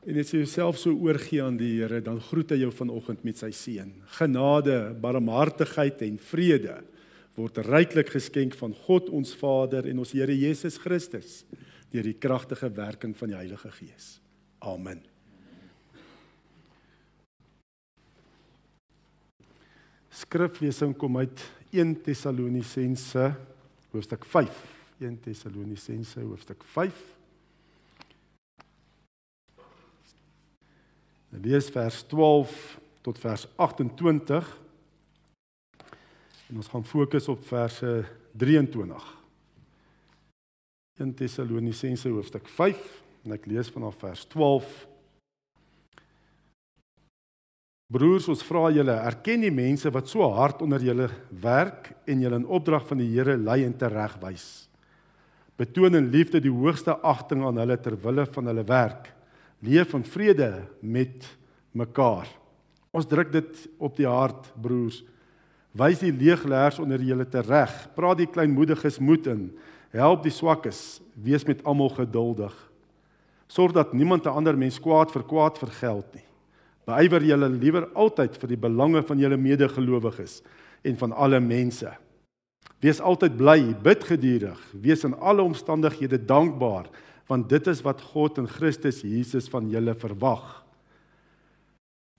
En as jy jouself so oorgee aan die Here, dan groet hy jou vanoggend met sy seën. Genade, barmhartigheid en vrede word ryklik geskenk van God ons Vader en ons Here Jesus Christus deur die kragtige werking van die Heilige Gees. Amen. Skriflesing kom uit 1 Tessalonisense hoofstuk 5. 1 Tessalonisense hoofstuk 5. Lees vers 12 tot vers 28. En ons gaan fokus op verse 23. 1 Tessalonisense hoofstuk 5 en ek lees vanaf vers 12. Broers, ons vra julle, erken die mense wat so hard onder julle werk en julle in opdrag van die Here lei en teregwys. Betoon in liefde die hoogste agting aan hulle ter wille van hulle werk leef in vrede met mekaar. Ons druk dit op die hart, broers. Wys die leeglaers onder julle tereg. Praat die kleinmoediges moed in. Help die swakkes. Wees met almal geduldig. Sorg dat niemand 'n ander mens kwaad vir kwaad vergeld nie. Beywer julle liewer altyd vir die belange van julle medegelowiges en van alle mense. Wees altyd bly, bid gedurig, wees in alle omstandighede dankbaar want dit is wat God in Christus Jesus van julle verwag.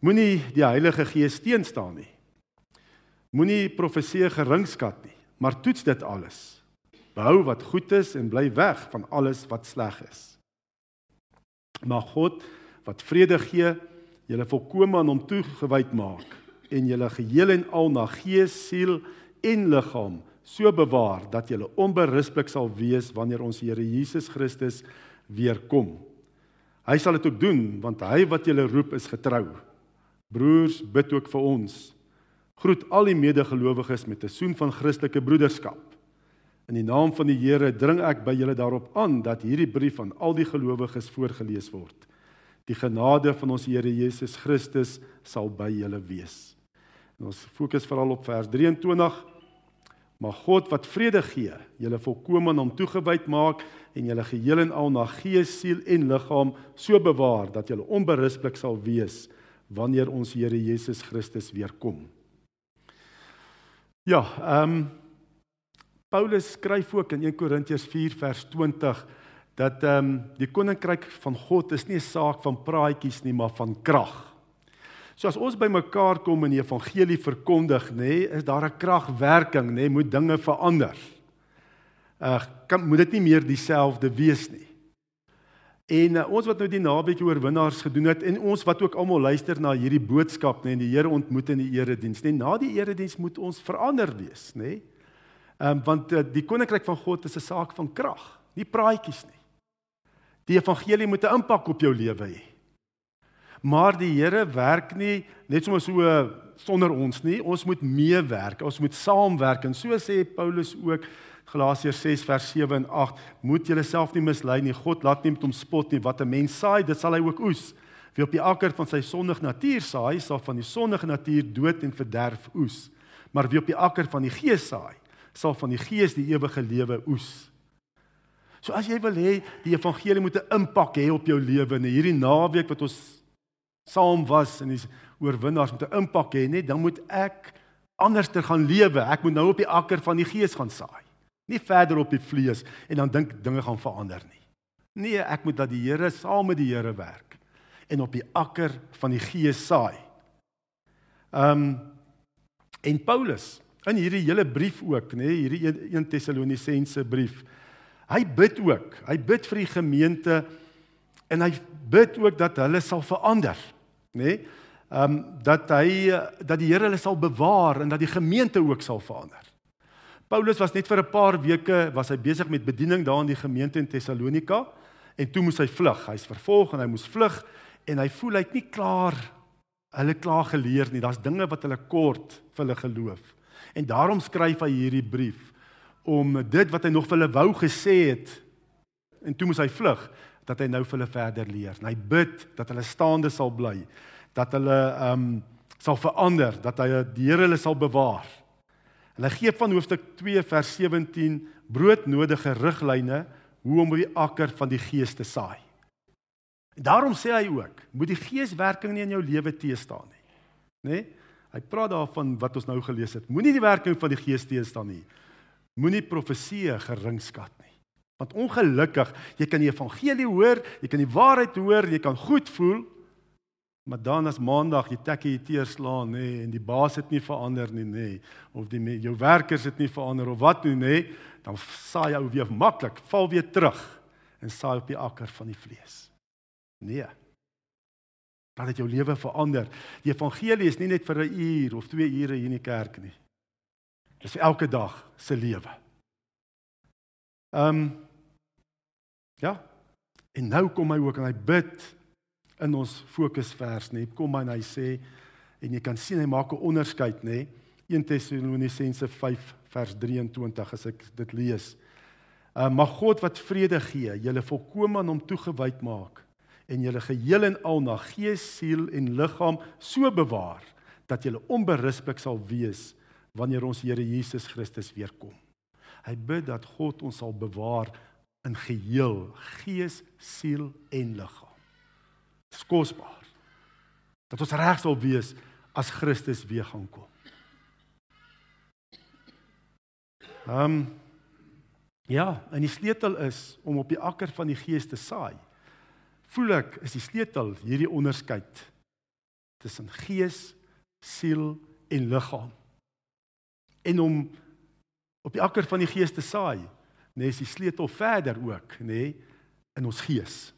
Moenie die Heilige Gees teenstaan nie. Moenie profeseë geringskat nie, maar toets dit alles. Behou wat goed is en bly weg van alles wat sleg is. Mag God wat vrede gee, julle volkome aan hom toegewyd maak en julle geheel en al na gees, siel en liggaam so bewaar dat jy onberispelik sal wees wanneer ons Here Jesus Christus weer kom. Hy sal dit ook doen want hy wat julle roep is getrou. Broers, bid ook vir ons. Groet al die medegelowiges met 'n soen van Christelike broederskap. In die naam van die Here dring ek by julle daarop aan dat hierdie brief aan al die gelowiges voorgeles word. Die genade van ons Here Jesus Christus sal by julle wees. En ons fokus veral op vers 23 Maar God wat vrede gee, julle volkome aan hom toegewyd maak en julle geheel en al na gees, siel en liggaam so bewaar dat julle onberispelik sal wees wanneer ons Here Jesus Christus weer kom. Ja, ehm um, Paulus skryf ook in 1 Korintiërs 4 vers 20 dat ehm um, die koninkryk van God is nie 'n saak van praatjies nie, maar van krag. So as ons bymekaar kom en die evangelie verkondig, nê, nee, is daar 'n kragwerking, nê, nee, moet dinge verander. Uh, kan moet dit nie meer dieselfde wees nie. En uh, ons wat nou die naweek oorwinnaars gedoen het en ons wat ook almal luister na hierdie boodskap, nê, nee, die Here ontmoet in die erediens, nê, nee, na die erediens moet ons verander wees, nê. Nee. Ehm um, want uh, die koninkryk van God is 'n saak van krag, nie praatjies nie. Die evangelie moet 'n impak op jou lewe hê. Maar die Here werk nie net sommer so sonder ons nie. Ons moet meewerk. Ons moet saamwerk. En so sê Paulus ook Galasiërs 6 vers 7 en 8, moet julleself nie mislei nie. God laat nie met hom spot nie. Wat 'n mens saai, dit sal hy ook oes. Wie op die akker van sy sondige natuur saai, sal van die sondige natuur dood en verderf oes. Maar wie op die akker van die gees saai, sal van die gees die ewige lewe oes. So as jy wil hê die evangelie moet 'n impak hê op jou lewe en hierdie naweek wat ons saam was en die oorwinnaars met 'n impak hê, net dan moet ek anders te gaan lewe. Ek moet nou op die akker van die gees gaan saai. Nie verder op die vlees en dan dink dinge gaan verander nie. Nee, ek moet dat die Here saam met die Here werk en op die akker van die gees saai. Ehm um, en Paulus in hierdie hele brief ook, nê, nee, hierdie 1 Tessalonisense brief. Hy bid ook. Hy bid vir die gemeente en hy bid ook dat hulle sal verander, nê? Nee? Ehm um, dat hy dat die Here hulle sal bewaar en dat die gemeente ook sal verander. Paulus was net vir 'n paar weke was hy besig met bediening daar in die gemeente in Tessalonika en toe moes hy vlug. Hy's vervolg en hy moes vlug en hy voel hy't nie klaar hulle klaar geleer nie. Daar's dinge wat hulle kort vir hulle geloof. En daarom skryf hy hierdie brief om dit wat hy nog vir hulle wou gesê het en toe moes hy vlug dat hy nou vir hulle verder leer. En hy bid dat hulle staande sal bly, dat hulle ehm um, sal verander, dat hy die Here hulle sal bewaar. En hy gee van hoofstuk 2 vers 17 broodnodige riglyne hoe om op die akker van die gees te saai. Daarom sê hy ook, moet die geeswerking nie in jou lewe teestaan nie. Nê? Nee? Hy praat daarvan wat ons nou gelees het. Moenie die werking van die gees teestaan nie. Moenie profeseë geringskat. Want ongelukkig, jy kan die evangelie hoor, jy kan die waarheid hoor, jy kan goed voel, maar dan as maandag jy tekkie teer slaan nê en die baas het nie verander nie nê of die jou werkers het nie verander of wat nou nê, dan saai jy weer maklik, val weer terug en saai op die akker van die vlees. Nee. Dan het jou lewe verander. Die evangelie is nie net vir 'n uur of 2 ure hier in die kerk nie. Dis vir elke dag se lewe. Ehm um, Ja. En nou kom hy ook en hy bid in ons fokusvers, nê. Kom hy en hy sê en jy kan sien hy maak 'n onderskeid, nê. 1 Tessalonisense 5 vers 23 as ek dit lees. Uh, mag God wat vrede gee, julle volkome aan hom toegewyd maak en julle geheel en al na gees, siel en liggaam so bewaar dat julle onberispelik sal wees wanneer ons Here Jesus Christus weer kom. Hy bid dat God ons sal bewaar in geheel, gees, siel en liggaam. Dis kosbaar. Dat ons reg sal wees as Christus weer gaan kom. Ehm um, ja, en die sleutel is om op die akker van die gees te saai. Voel ek is die sleutel hierdie onderskeid tussen gees, siel en liggaam. En om op die akker van die gees te saai, nê, nee, is die sleutel verder ook, nê, nee, in ons gees.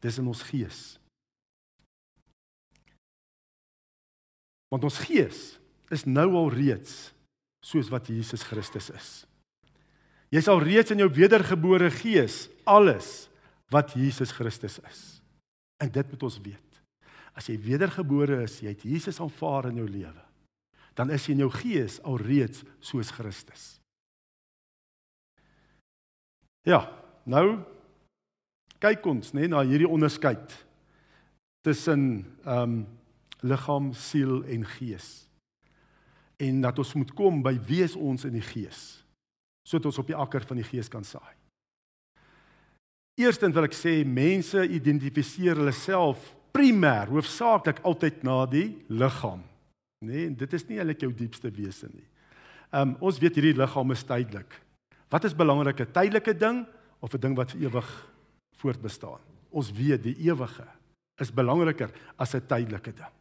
Dis in ons gees. Want ons gees is nou al reeds soos wat Jesus Christus is. Jy sal reeds in jou wedergebore gees alles wat Jesus Christus is. En dit moet ons weet. As jy wedergebore is, jy het Jesus aanvaar in jou lewe, dan is jy in jou gees al reeds soos Christus. Ja, nou kyk ons nê na hierdie onderskeid tussen ehm um, liggaam, siel en gees. En dat ons moet kom by wie is ons in die gees sodat ons op die akker van die gees kan saai. Eerstens wil ek sê mense identifiseer hulle self primêr, hoofsaaklik altyd na die liggaam. Nê, nee, dit is nie eintlik jou diepste wese nie. Ehm um, ons weet hierdie liggaam is tydelik. Wat is belangriker, 'n tydelike ding of 'n ding wat vir ewig voortbestaan? Ons weet die ewige is belangriker as 'n tydelike ding.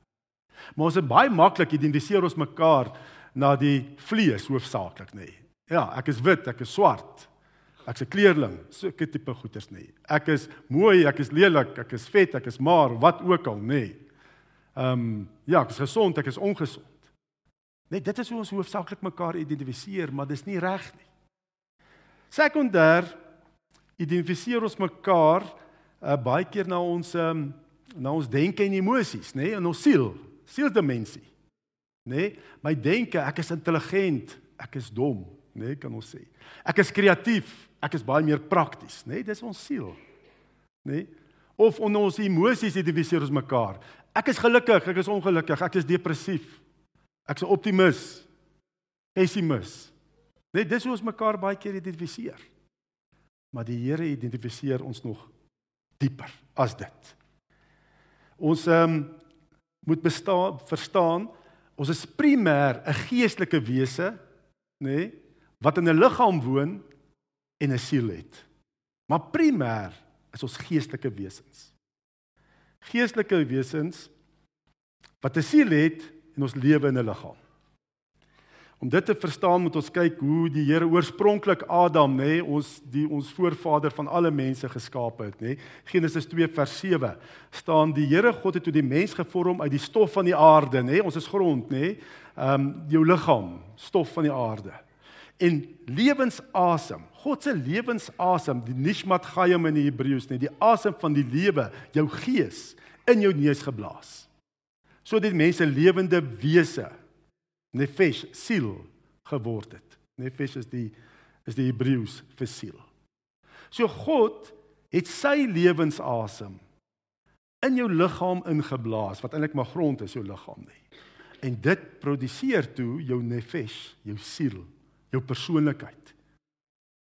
Maar ons is baie maklik identifiseer ons mekaar na die vlees hoofsaaklik, nê. Ja, ek is wit, ek is swart. Ek's 'n kleerling, so 'n tipe goeters nê. Ek is mooi, ek is lelik, ek is vet, ek is maar, wat ook al, nê. Ehm um, ja, ek is gesond, ek is ongesond. Net dit is hoe ons hoofsaaklik mekaar identifiseer, maar dis nie reg nie. Sekondêr identifiseer ons mekaar uh, baie keer na ons um, na ons denke en emosies, nê, nee, in ons siel, sielsdimensie. Nê? Nee, my denke, ek is intelligent, ek is dom, nê, nee, kan ons sê. Ek is kreatief, ek is baie meer prakties, nê, nee, dis ons siel. Nê? Nee? Of onder ons emosies identifiseer ons mekaar. Ek is gelukkig, ek is ongelukkig, ek is depressief. Ek's 'n optimis, pessimis. Net dis hoe ons mekaar baie keer identifiseer. Maar die Here identifiseer ons nog dieper as dit. Ons ehm um, moet bestaan verstaan ons is primêr 'n geestelike wese, nê, nee, wat in 'n liggaam woon en 'n siel het. Maar primêr is ons geestelike wesens. Geestelike wesens wat 'n siel het en ons lewe in 'n liggaam. Om dit te verstaan moet ons kyk hoe die Here oorspronklik Adam, nê, nee, ons die ons voorvader van alle mense geskaap het, nê. Nee. Genesis 2 vers 7 staan die Here God het toe die mens gevorm uit die stof van die aarde, nê. Nee. Ons is grond, nê. Ehm um, jou liggaam, stof van die aarde. En lewensasem, God se lewensasem, die nishmat chayim in die Hebreëus, nê, die asem van die lewe, jou gees in jou neus geblaas. Sodat die mense lewende wese nefesh siel geword het. Nefesh is die is die Hebreëus vir siel. So God het sy lewensasem in jou liggaam ingeblaas wat eintlik maar grond is jou liggaam nie. En dit produseer toe jou nefesh, jou siel, jou persoonlikheid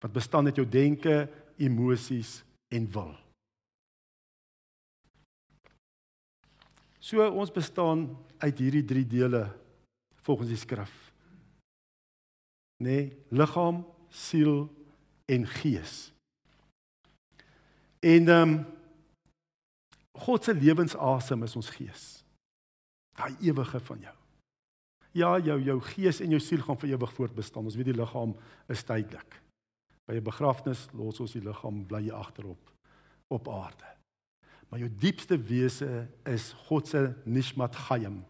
wat bestaan uit jou denke, emosies en wil. So ons bestaan uit hierdie drie dele volgens die skrif. Nee, liggaam, siel en gees. En ehm um, God se lewensasem is ons gees. Daai ewige van jou. Ja, jou jou gees en jou siel gaan vir ewig voortbestaan. Ons weet die liggaam is tydelik. By 'n begrafnis los ons die liggaam bly jy agterop op aarde. Maar jou diepste wese is God se nishmat chayim,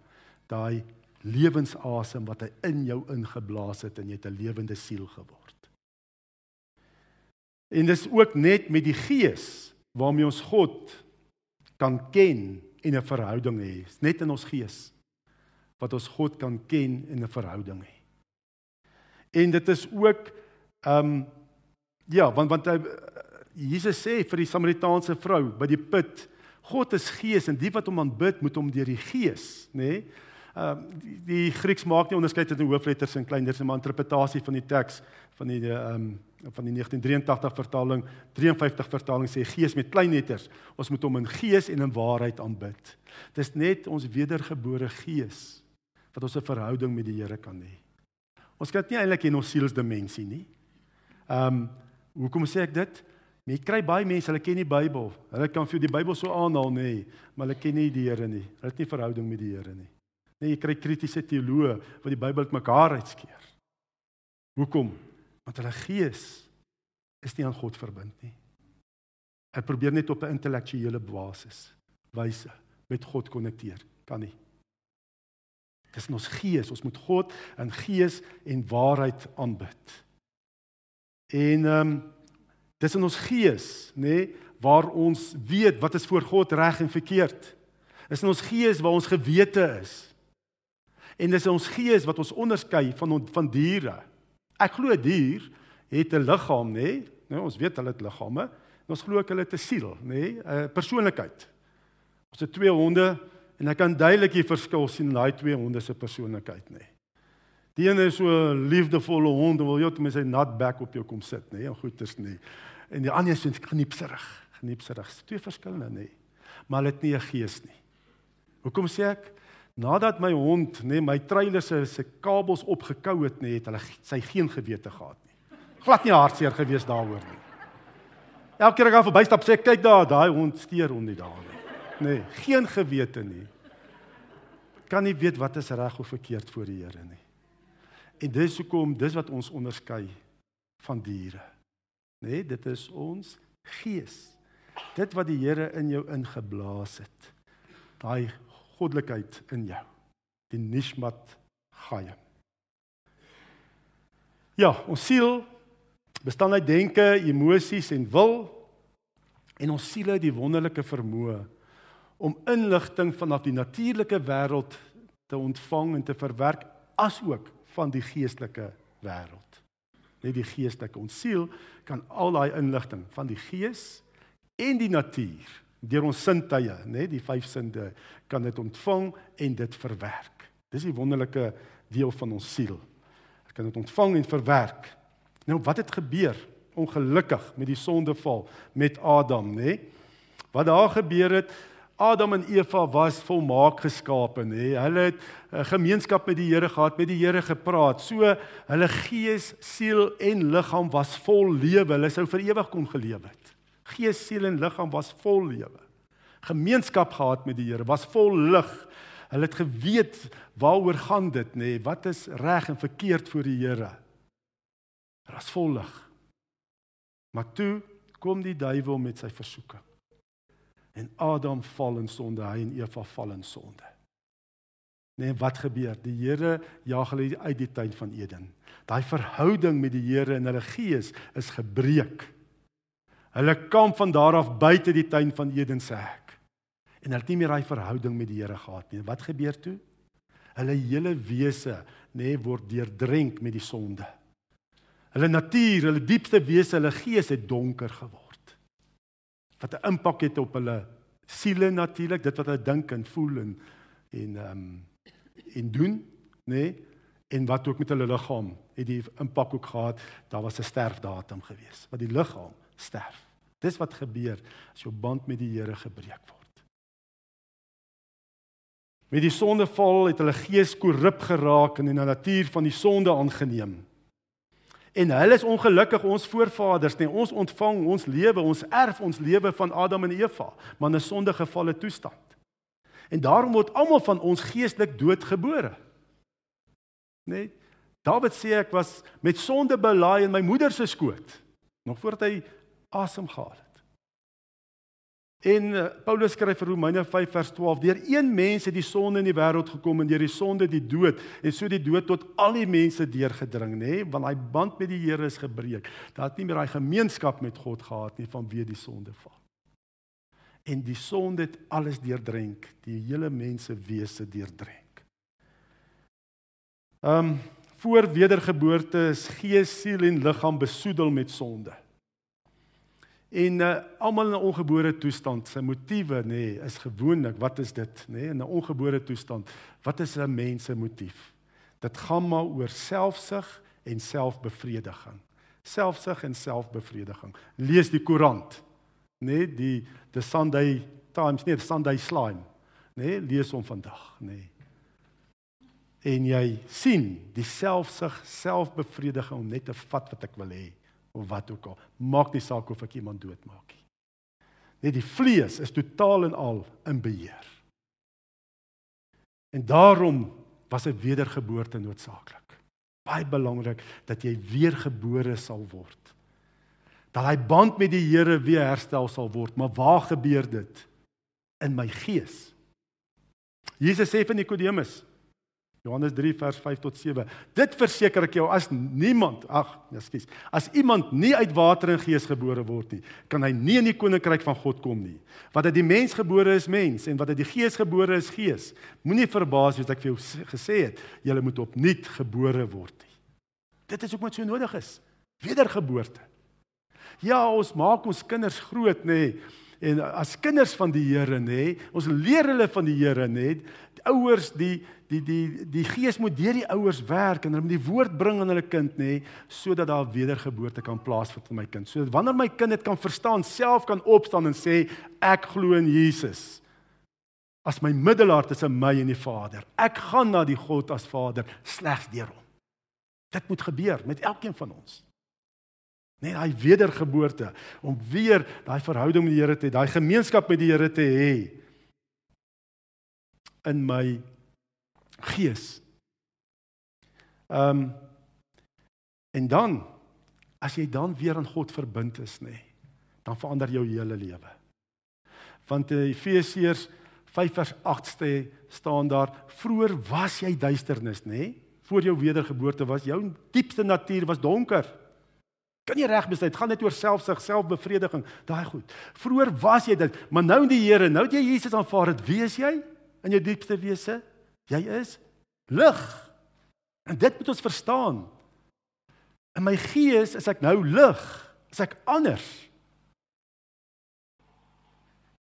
daai lewensasem wat hy in jou ingeblaas het en jy het 'n lewende siel geword. En dis ook net met die gees waarmee ons God kan ken en 'n verhouding hê. Net in ons gees wat ons God kan ken en 'n verhouding hê. En dit is ook ehm um, ja, want want hy Jesus sê vir die Samaritaanse vrou by die put, God is gees en die wat hom aanbid moet hom deur die gees, nê? Nee? Ehm um, die, die Grieks maak nie onderskeid tussen hoofletters en kleinletters nie, maar interpretasie van die teks van die ehm um, van die 1983 vertaling, 53 vertaling sê gees met klein letters. Ons moet hom in gees en in waarheid aanbid. Dis net ons wedergebore gees wat ons 'n verhouding met die Here kan hê. Ons kan dit nie eintlik in ons sielsdimensie nie. Ehm um, hoekom sê ek dit? Jy kry baie mense, hulle ken die Bybel. Hulle kan vir die Bybel so aanhaal nê, maar hulle ken nie die Here nie. Hulle het nie verhouding met die Here nie. Nee, jy kry kritiese teoloë wat die Bybel uitmekaar uitskeer. Hoekom? Want hulle gees is nie aan God verbind nie. Hulle probeer net op 'n intellektuele basis wyse met God konnekteer. Kan nie. Dis in ons gees. Ons moet God in gees en waarheid aanbid. En ehm um, dis in ons gees, nê, nee, waar ons weet wat is voor God reg en verkeerd. Is in ons gees waar ons gewete is. En dis ons gees wat ons onderskei van van diere. Ek glo dier het 'n liggaam, nê? Nee? Nou ons weet hulle het liggame. Ons glo ook hulle het 'n siel, nê? Nee? 'n Persoonlikheid. Ons het twee honde, En ek kan duidelik die verskil sien in daai twee honde se persoonlikheid nê. Die een is so 'n liefdevolle hond, wil jy net met sy nat bek op jou kom sit nê, en goed is nê. En die ander is geniepserig, geniepserig. Twee verskillende nê. Maar hulle het nie 'n gees nie. Hoekom sê ek? Nadat my hond nê my treiler se se kabels opgekou het nê, het hulle sy geen gewete gehad nie. Glad nie hartseer gewees daaroor nie. Elke keer as ek daar verbystap sê ek kyk daar, daai hond steur hom nie daar nie nee, geen gewete nie. Kan nie weet wat is reg of verkeerd voor die Here nie. En dis hoekom dis wat ons onderskei van diere. Nê, nee, dit is ons gees. Dit wat die Here in jou ingeblaas het. Daai goddelikheid in jou. Die nishmat chayim. Ja, ons siel bestaan uit denke, emosies en wil en ons siele het die wonderlike vermoë om inligting vanaf die natuurlike wêreld te ontvang en te verwerk asook van die geestelike wêreld. Net die geestelike ons siel kan al daai inligting van die gees en die natuur deur ons sintuie, nê, die vyf sinde kan dit ontvang en dit verwerk. Dis die wonderlike deel van ons siel. Dit kan dit ontvang en verwerk. Nou wat het gebeur? Ongelukkig met die sondeval met Adam, nê? Wat daar gebeur het, Adam en Eva was volmaak geskape, nê. Hulle het 'n eh, gemeenskap met die Here gehad, met die Here gepraat. So hulle gees, siel en liggaam was vol lewe. Hulle sou vir ewig kon geleef het. Gees, siel en liggaam was vol lewe. Gemeenskap gehad met die Here, was vol lig. Hulle het geweet waaroor gaan dit, nê? Wat is reg en verkeerd voor die Here? Dit was vol lig. Maar toe kom die duiwel met sy versoeking. En Adam val in sonde, hy en Eva val in sonde. Nee, wat gebeur? Die Here jaag hulle uit die tuin van Eden. Daai verhouding met die Here in hulle gees is gebreek. Hulle kom van daar af buite die tuin van Eden se hek. En hulle het nie meer daai verhouding met die Here gehad nie. Wat gebeur toe? Hulle hele wese, nê, nee, word deurdrenk met die sonde. Hulle natuur, hulle diepste wese, hulle gees het donker geword wat 'n impak het op hulle siele natuurlik, dit wat hulle dink en voel en en ehm um, en doen, nê? Nee? En wat ook met hulle liggaam het die impak ook gehad. Daar was 'n sterfdatum gewees, wat die liggaam sterf. Dis wat gebeur as jou band met die Here gebreek word. Met die sondeval het hulle gees korrup geraak en in die natuur van die sonde aangeneem. En hulle is ongelukkig ons voorvaders, nee, ons ontvang ons lewe, ons erf ons lewe van Adam en Eva, maar 'n sondegevalle toestand. En daarom word almal van ons geestelik doodgebore. Nee. Dawid sê ek was met sonde belaai in my moeder se skoot, nog voordat hy asem gehaal het. En uh, Paulus skryf vir Romeine 5 vers 12: Deur een mens het die sonde in die wêreld gekom en deur die sonde die dood en so die dood tot al die mense deurgedring, nê? Nee? Want hy band met die Here is gebreek. Daar het nie meer daai gemeenskap met God gehad nie vanweë die sonde val. En die sonde het alles deurdrink, die hele mense wese deurdrink. Ehm um, voor wedergeboorte is gees, siel en liggaam besoedel met sonde. En uh, almal in 'n ongebore toestand, sy motiewe nê, nee, is gewoonlik, wat is dit, nê, nee, in 'n ongebore toestand, wat is 'n mens se motief? Dit gaan maar oor selfsug en selfbevrediging. Selfsug en selfbevrediging. Lees die koerant, nê, nee, die the Sunday Times, nie the Sunday Slime, nê, nee, lees hom vandag, nê. Nee. En jy sien die selfsug, selfbevrediging om net te vat wat ek wil hê of wat ook al. Maak nie saak of ek iemand doodmaak nie. Net die vlees is totaal en al in beheer. En daarom was 'n wedergeboorte noodsaaklik. Baie belangrik dat jy weergebore sal word. Dat hy band met die Here weer herstel sal word, maar waar gebeur dit? In my gees. Jesus sê vir Nikodemus, Johannes 3 vers 5 tot 7. Dit verseker ek jou as niemand, ag, ekskuus, as iemand nie uit water en gees gebore word nie, kan hy nie in die koninkryk van God kom nie. Wat uit die mens gebore is mens en wat uit die gees gebore is gees. Moenie verbaas wees ek vir jou gesê het, jy moet opnuut gebore word nie. Dit is ook wat so nodig is. Wedergeboorte. Ja, ons maak ons kinders groot nê. Nee en as kinders van die Here nê, ons leer hulle van die Here nê. Die ouers die die die die gees moet deur die ouers werk en hulle moet die woord bring aan hulle kind nê, sodat daar wedergeboorte kan plaasvind vir my kind. Sodat wanneer my kind dit kan verstaan, self kan opstaan en sê ek glo in Jesus. As my middelaar tussen my en die Vader. Ek gaan na die God as Vader slegs deur hom. Dit moet gebeur met elkeen van ons. Net daai wedergeboorte om weer daai verhouding met die Here te hê, daai gemeenskap met die Here te hê in my gees. Ehm um, en dan as jy dan weer aan God verbind is, nê, nee, dan verander jou hele lewe. Want in Efesiërs 5 vers 8 sê staan daar: "Vroer was jy duisternis, nê? Nee? Voor jou wedergeboorte was jou diepste natuur was donker." Kan jy reg besluit, gaan net oor selfsug, selfbevrediging, daai goed. Vroer was jy dit, maar nou in die Here, nou dat jy Jesus aanvaar het, wie is jy in jou diepste wese? Jy is lig. En dit moet ons verstaan. In my gees is ek nou lig, is ek anders.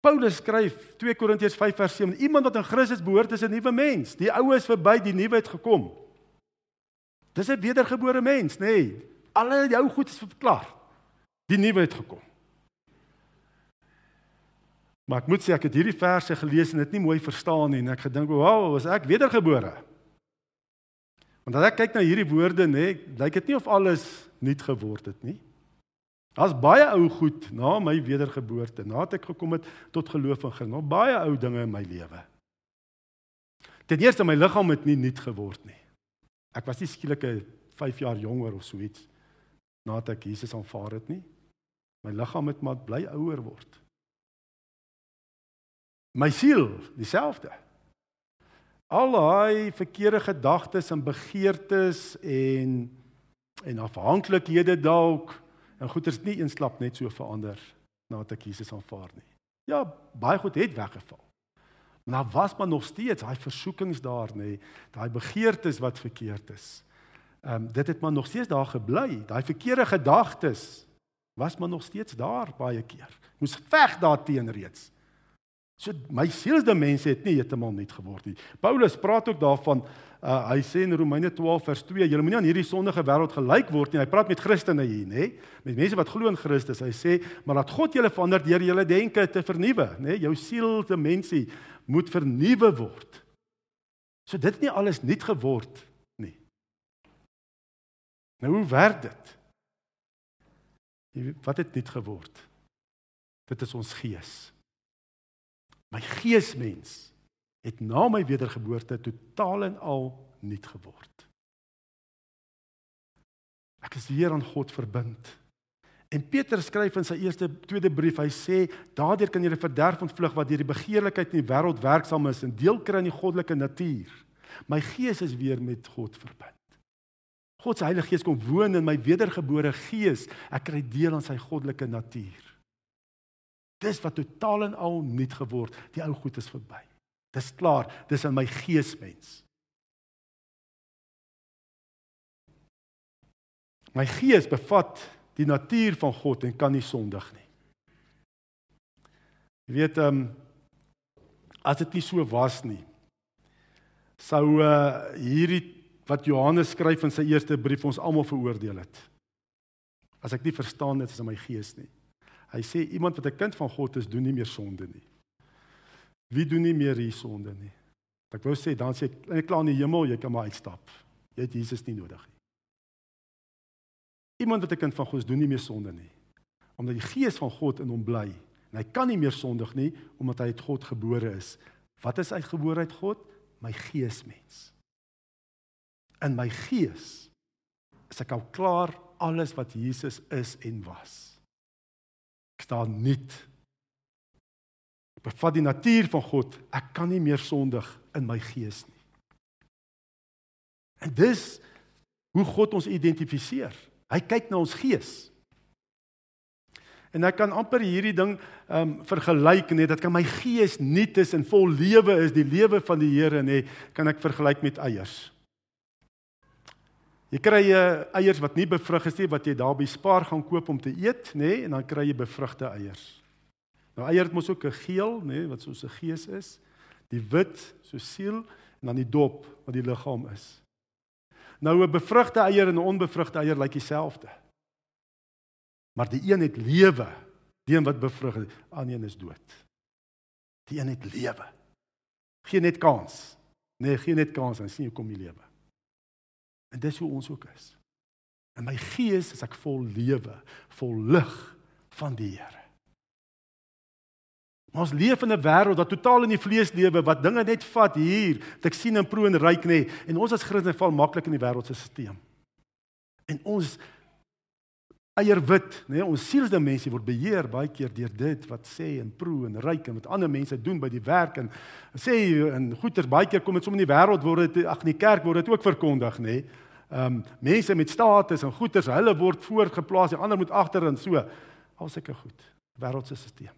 Paulus skryf 2 Korintiërs 5 vers 7: Iemand wat in Christus behoort is 'n nuwe mens. Die ou is verby, die nuwe het gekom. Dis 'n wedergebore mens, nê? Nee. Alle jou goed is verklaar. Die nuwe het gekom. Maar ek moet sê ek het hierdie verse gelees en dit nie mooi verstaan nie en ek gedink, "Wow, was ek wedergebore?" Want as ek kyk na hierdie woorde, nê, lyk dit nie of alles nuut geword het nie. Daar's baie ou goed na my wedergeboorte, nadat ek gekom het tot geloof Christus. Nog baie ou dinge in my lewe. Ten eerste my liggaam het nie nuut geword nie. Ek was nie skielik 5 jaar jonger of so iets nadat ek Jesus aanvaar het nie. My liggaam het maar bly ouer word. My siel dieselfde. Al daai verkeerde gedagtes en begeertes en en afhanklikhede dalk en goeters nie eensklap net so verander nadat ek Jesus aanvaar nie. Ja, baie goed het weggeval. Maar daar was maar nog steeds daai versoekings daar nê, daai begeertes wat verkeerd is. Ehm um, dit het maar nog steeds daar gebly. Daai verkeerde gedagtes was maar nog steeds daar baie keer. Moes veg daarteen reeds. So my sielsde mense het nie heeltemal nuut geword nie. Paulus praat ook daarvan uh, hy sê in Romeine 12 vers 2, julle moenie aan hierdie sondige wêreld gelyk word nie. Hy praat met Christene hier, nê? Met mense wat glo in Christus. Hy sê, maar laat God julle verander deur julle denke te vernuwe, nê? Jou sielsde mensie moet vernuwe word. So dit het nie alles nuut geword nie. Nou hoe werk dit? Wat het nuut geword? Dit is ons gees. My geesmens het na my wedergeboorte totaal en al nuut geword. Ek is weer aan God verbind. En Petrus skryf in sy eerste tweede brief, hy sê daardeur kan jy die verderf ontvlug wat deur die begeerlikheid in die wêreld werksaam is en deel kry aan die goddelike natuur. My gees is weer met God verbind. God se Heilige Gees kom woon in my wedergebore gees. Ek kry deel aan sy goddelike natuur. Dis wat totaal en al nuut geword. Die ou goed is verby. Dis klaar. Dis in my geesmens. My gees bevat die natuur van God en kan nie sondig nie. Jy weet ehm um, as dit nie so was nie sou uh hierdie wat Johannes skryf in sy eerste brief ons almal veroordeel het. As ek nie verstaan dit is in my gees nie. Hy sê iemand wat 'n kind van God is, doen nie meer sonde nie. Wie doen nie meer hier sonde nie? Ek wou sê dan sê ek klaar in die hemel, jy kan maar uitstap. Jy het Jesus nie nodig nie. Iemand wat 'n kind van God is, doen nie meer sonde nie. Omdat die gees van God in hom bly en hy kan nie meer sondig nie omdat hy uit God gebore is. Wat is uitgebore uit God? My geesmens. In my gees is ek al klaar alles wat Jesus is en was. Ek staan nuut. Ek bevat die natuur van God. Ek kan nie meer sondig in my gees nie. En dis hoe God ons identifiseer. Hy kyk na ons gees. En ek kan amper hierdie ding ehm um, vergelyk net dat kan my gees nuut is en vol lewe is, die lewe van die Here nê, kan ek vergelyk met eiers. Jy kry uh, eiers wat nie bevrug is nie wat jy daar by Spar gaan koop om te eet nê en dan kry jy bevrugte eiers. Nou eier het mos ook 'n geel nê wat soos 'n gees is, die wit so siel en dan die dop wat die liggaam is. Nou 'n bevrugte eier en 'n onbevrugte eier lyk dieselfde. Maar die een het lewe, die een wat bevrug is, aan een is dood. Die een het lewe. Geen net kans. Nee, geen net kans en sien hoe kom die lewe. En dis hoe ons ook is. In my gees is ek vol lewe, vol lig van die Here. Ons leef in 'n wêreld wat totaal in die vlees lewe, wat dinge net vat hier, wat ek sien en proe en ryk nê, en ons as Christene val maklik in die wêreld se stelsel. En ons eierwit, nê, ons sielsdimensie word beheer baie keer deur dit wat sê en proe en ryk en wat ander mense doen by die werk en sê en goeters baie keer kom dit sommer in die wêreld word dit ag in die kerk word dit ook verkondig, nê. Ehm um, mense met status en goeters, hulle word voorgeplaas, die ander moet agter en so. Al sulke goed. Wêreldse stelsel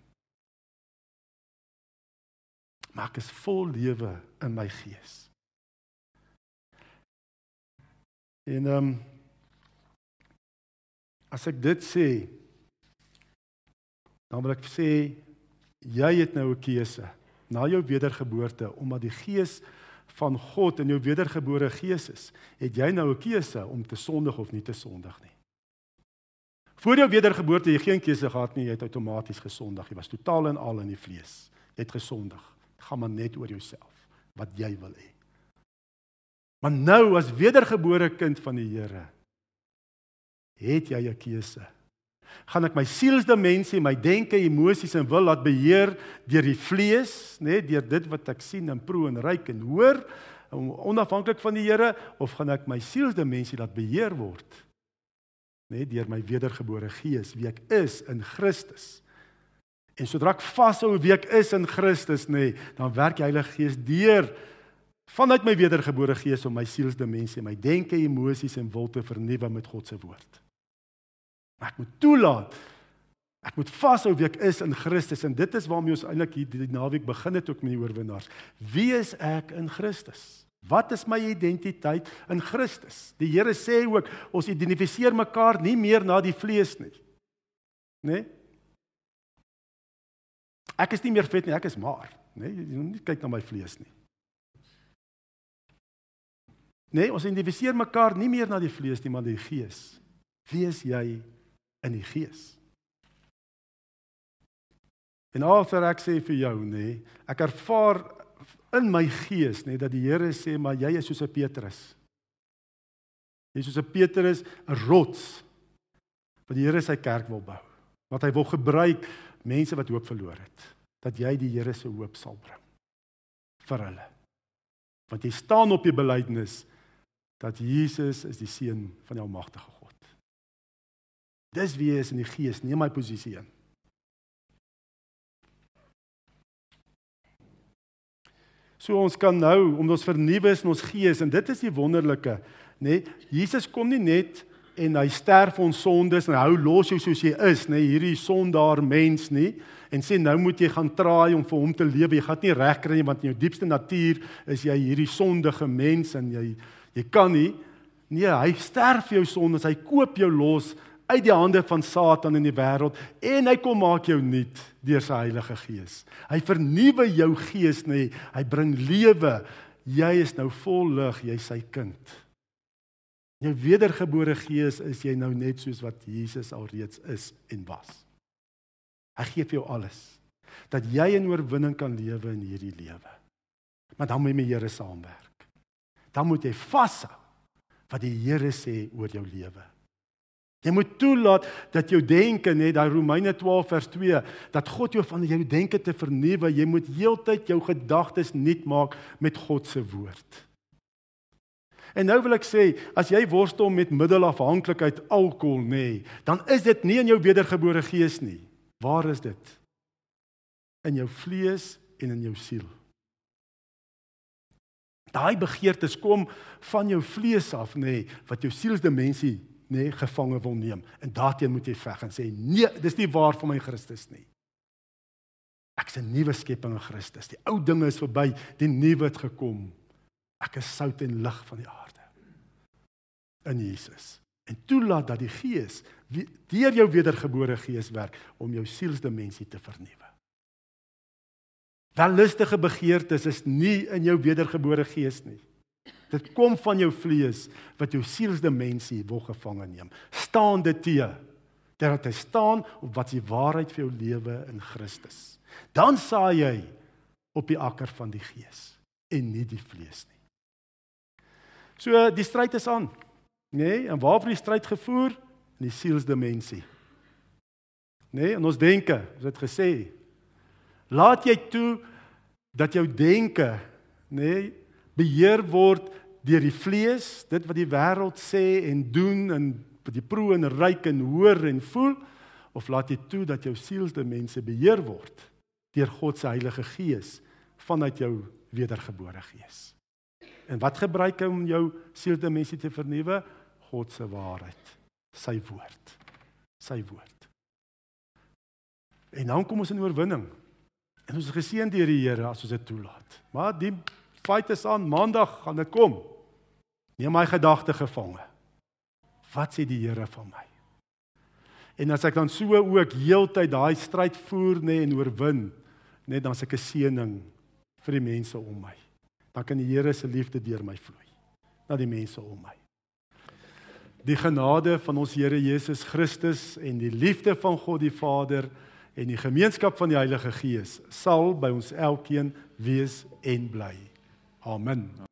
maar ek is vol lewe in my gees. En ehm um, as ek dit sê dan wil ek sê jy het nou 'n keuse na jou wedergeboorte omdat die gees van God in jou wedergebore gees is, het jy nou 'n keuse om te sondig of nie te sondig nie. Voor jou wedergeboorte jy geen keuse gehad nie, jy het outomaties gesondig. Jy was totaal en al in die vlees. Jy het gesondig gaan maar net oor jouself wat jy wil hê. Maar nou as wedergebore kind van die Here het jy 'n keuse. Gaan ek my sielsdimensie, my denke, emosies en wil laat beheer deur die vlees, nê, deur dit wat ek sien en proe en ruik en hoor, onafhanklik van die Here, of gaan ek my sielsdimensie laat beheer word? Nê, deur my wedergebore gees, wie ek is in Christus. En sodra ek vashou wie ek is in Christus nê, nee, dan werk die Heilige Gees deur vanuit my wedergebore gees om my sielsdimensie, my denke, emosies en wil te vernuwe met God se woord. Ek moet toelaat ek moet vashou wie ek is in Christus en dit is waarmee ons eintlik hierdie naweek begin het ook met die oorwinnaars. Wie is ek in Christus? Wat is my identiteit in Christus? Die Here sê ook ons identifiseer mekaar nie meer na die vlees nie. Né? Nee? Ek is nie meer vet nie, ek is maar, nê? Nee, jy moet kyk na my vlees nie. Nee, ons identifiseer mekaar nie meer na die vlees nie, maar die gees. Wie is jy in die gees? En alter ek sê vir jou, nê, nee, ek ervaar in my gees nê dat die Here sê maar jy is soos 'n Petrus. Jy is soos 'n Petrus, 'n rots wat die Here sy kerk wil bou. Wat hy wil gebruik mense wat hoop verloor het, dat jy die Here se hoop sal bring vir hulle. Want jy staan op die belydenis dat Jesus is die seun van die almagtige God. Dis wie is in die gees, neem my posisie in. So ons kan nou om ons vernuwe in ons gees en dit is die wonderlike, nê? Nee, Jesus kom nie net en hy sterf ons sondes en hou los jou soos jy is, nê, nee, hierdie sondaar mens nie en sê nou moet jy gaan traai om vir hom te lewe. Jy gaan nie reg kry nie want in jou diepste natuur is jy hierdie sondige mens en jy jy kan nie. Nee, hy sterf jou sondes, hy koop jou los uit die hande van Satan in die wêreld en hy kom maak jou nuut deur sy Heilige Gees. Hy vernuwe jou gees nê, nee, hy bring lewe. Jy is nou vol lig, jy's sy kind. Jou wedergebore gees is jy nou net soos wat Jesus alreeds is en was. Hy gee vir jou alles dat jy in oorwinning kan lewe in hierdie lewe. Maar dan moet jy met die Here saamwerk. Dan moet jy vashou wat die Here sê oor jou lewe. Jy moet toelaat dat jou denke net daai Romeine 12 vers 2 dat God jou van jou denke te vernuwe. Jy moet heeltyd jou gedagtes nuut maak met God se woord. En nou wil ek sê, as jy worstel met middelafhanklikheid alkohol nê, nee, dan is dit nie in jou wedergebore gees nie. Waar is dit? In jou vlees en in jou siel. Daai begeertes kom van jou vlees af nê, nee, wat jou sielsdimensie nê nee, gevange wil neem. En daarteen moet jy veg en sê nee, dis nie waar vir my Christus nie. Ek's 'n nuwe skepping in Christus. Die ou dinge is verby, die nuwe het gekom. Ek is sout en lig van die aarde. In Jesus. En toelaat dat die Gees deur jou wedergebore gees werk om jou sielsdimensie te vernuwe. Wellustige begeertes is nie in jou wedergebore gees nie. Dit kom van jou vlees wat jou sielsdimensie wil gevange neem. Staan dit te dat hy staan op wat die waarheid vir jou lewe in Christus. Dan saai jy op die akker van die gees en nie die vlees nie. So die stryd is aan. Nê? Nee, en waar word die stryd gevoer? In die sielsdimensie. Nê? Nee, en ons denke, ons het gesê, laat jy toe dat jou denke, nê, nee, beheer word deur die vlees, dit wat die wêreld sê en doen en wat jy proe en ryk en hoor en voel of laat jy toe dat jou sielsdimensie beheer word deur God se Heilige Gees vanuit jou wedergebore gees. En wat gebruik hy om jou sielsdimensie te vernuwe? God se waarheid, sy woord. Sy woord. En dan kom ons in oorwinning. En ons is geseën deur die Here as ons dit toelaat. Maar die fight is aan maandag gaan dit kom. Neem my gedagte gevange. Wat sê die Here van my? En as ek dan so ook heeltyd daai stryd voer nê en oorwin, net dan as ek 'n seëning vir die mense om my. Dan kan die Here se liefde deur my vloei na die mense om my. Die genade van ons Here Jesus Christus en die liefde van God die Vader en die gemeenskap van die Heilige Gees sal by ons elkeen wees en bly. Amen.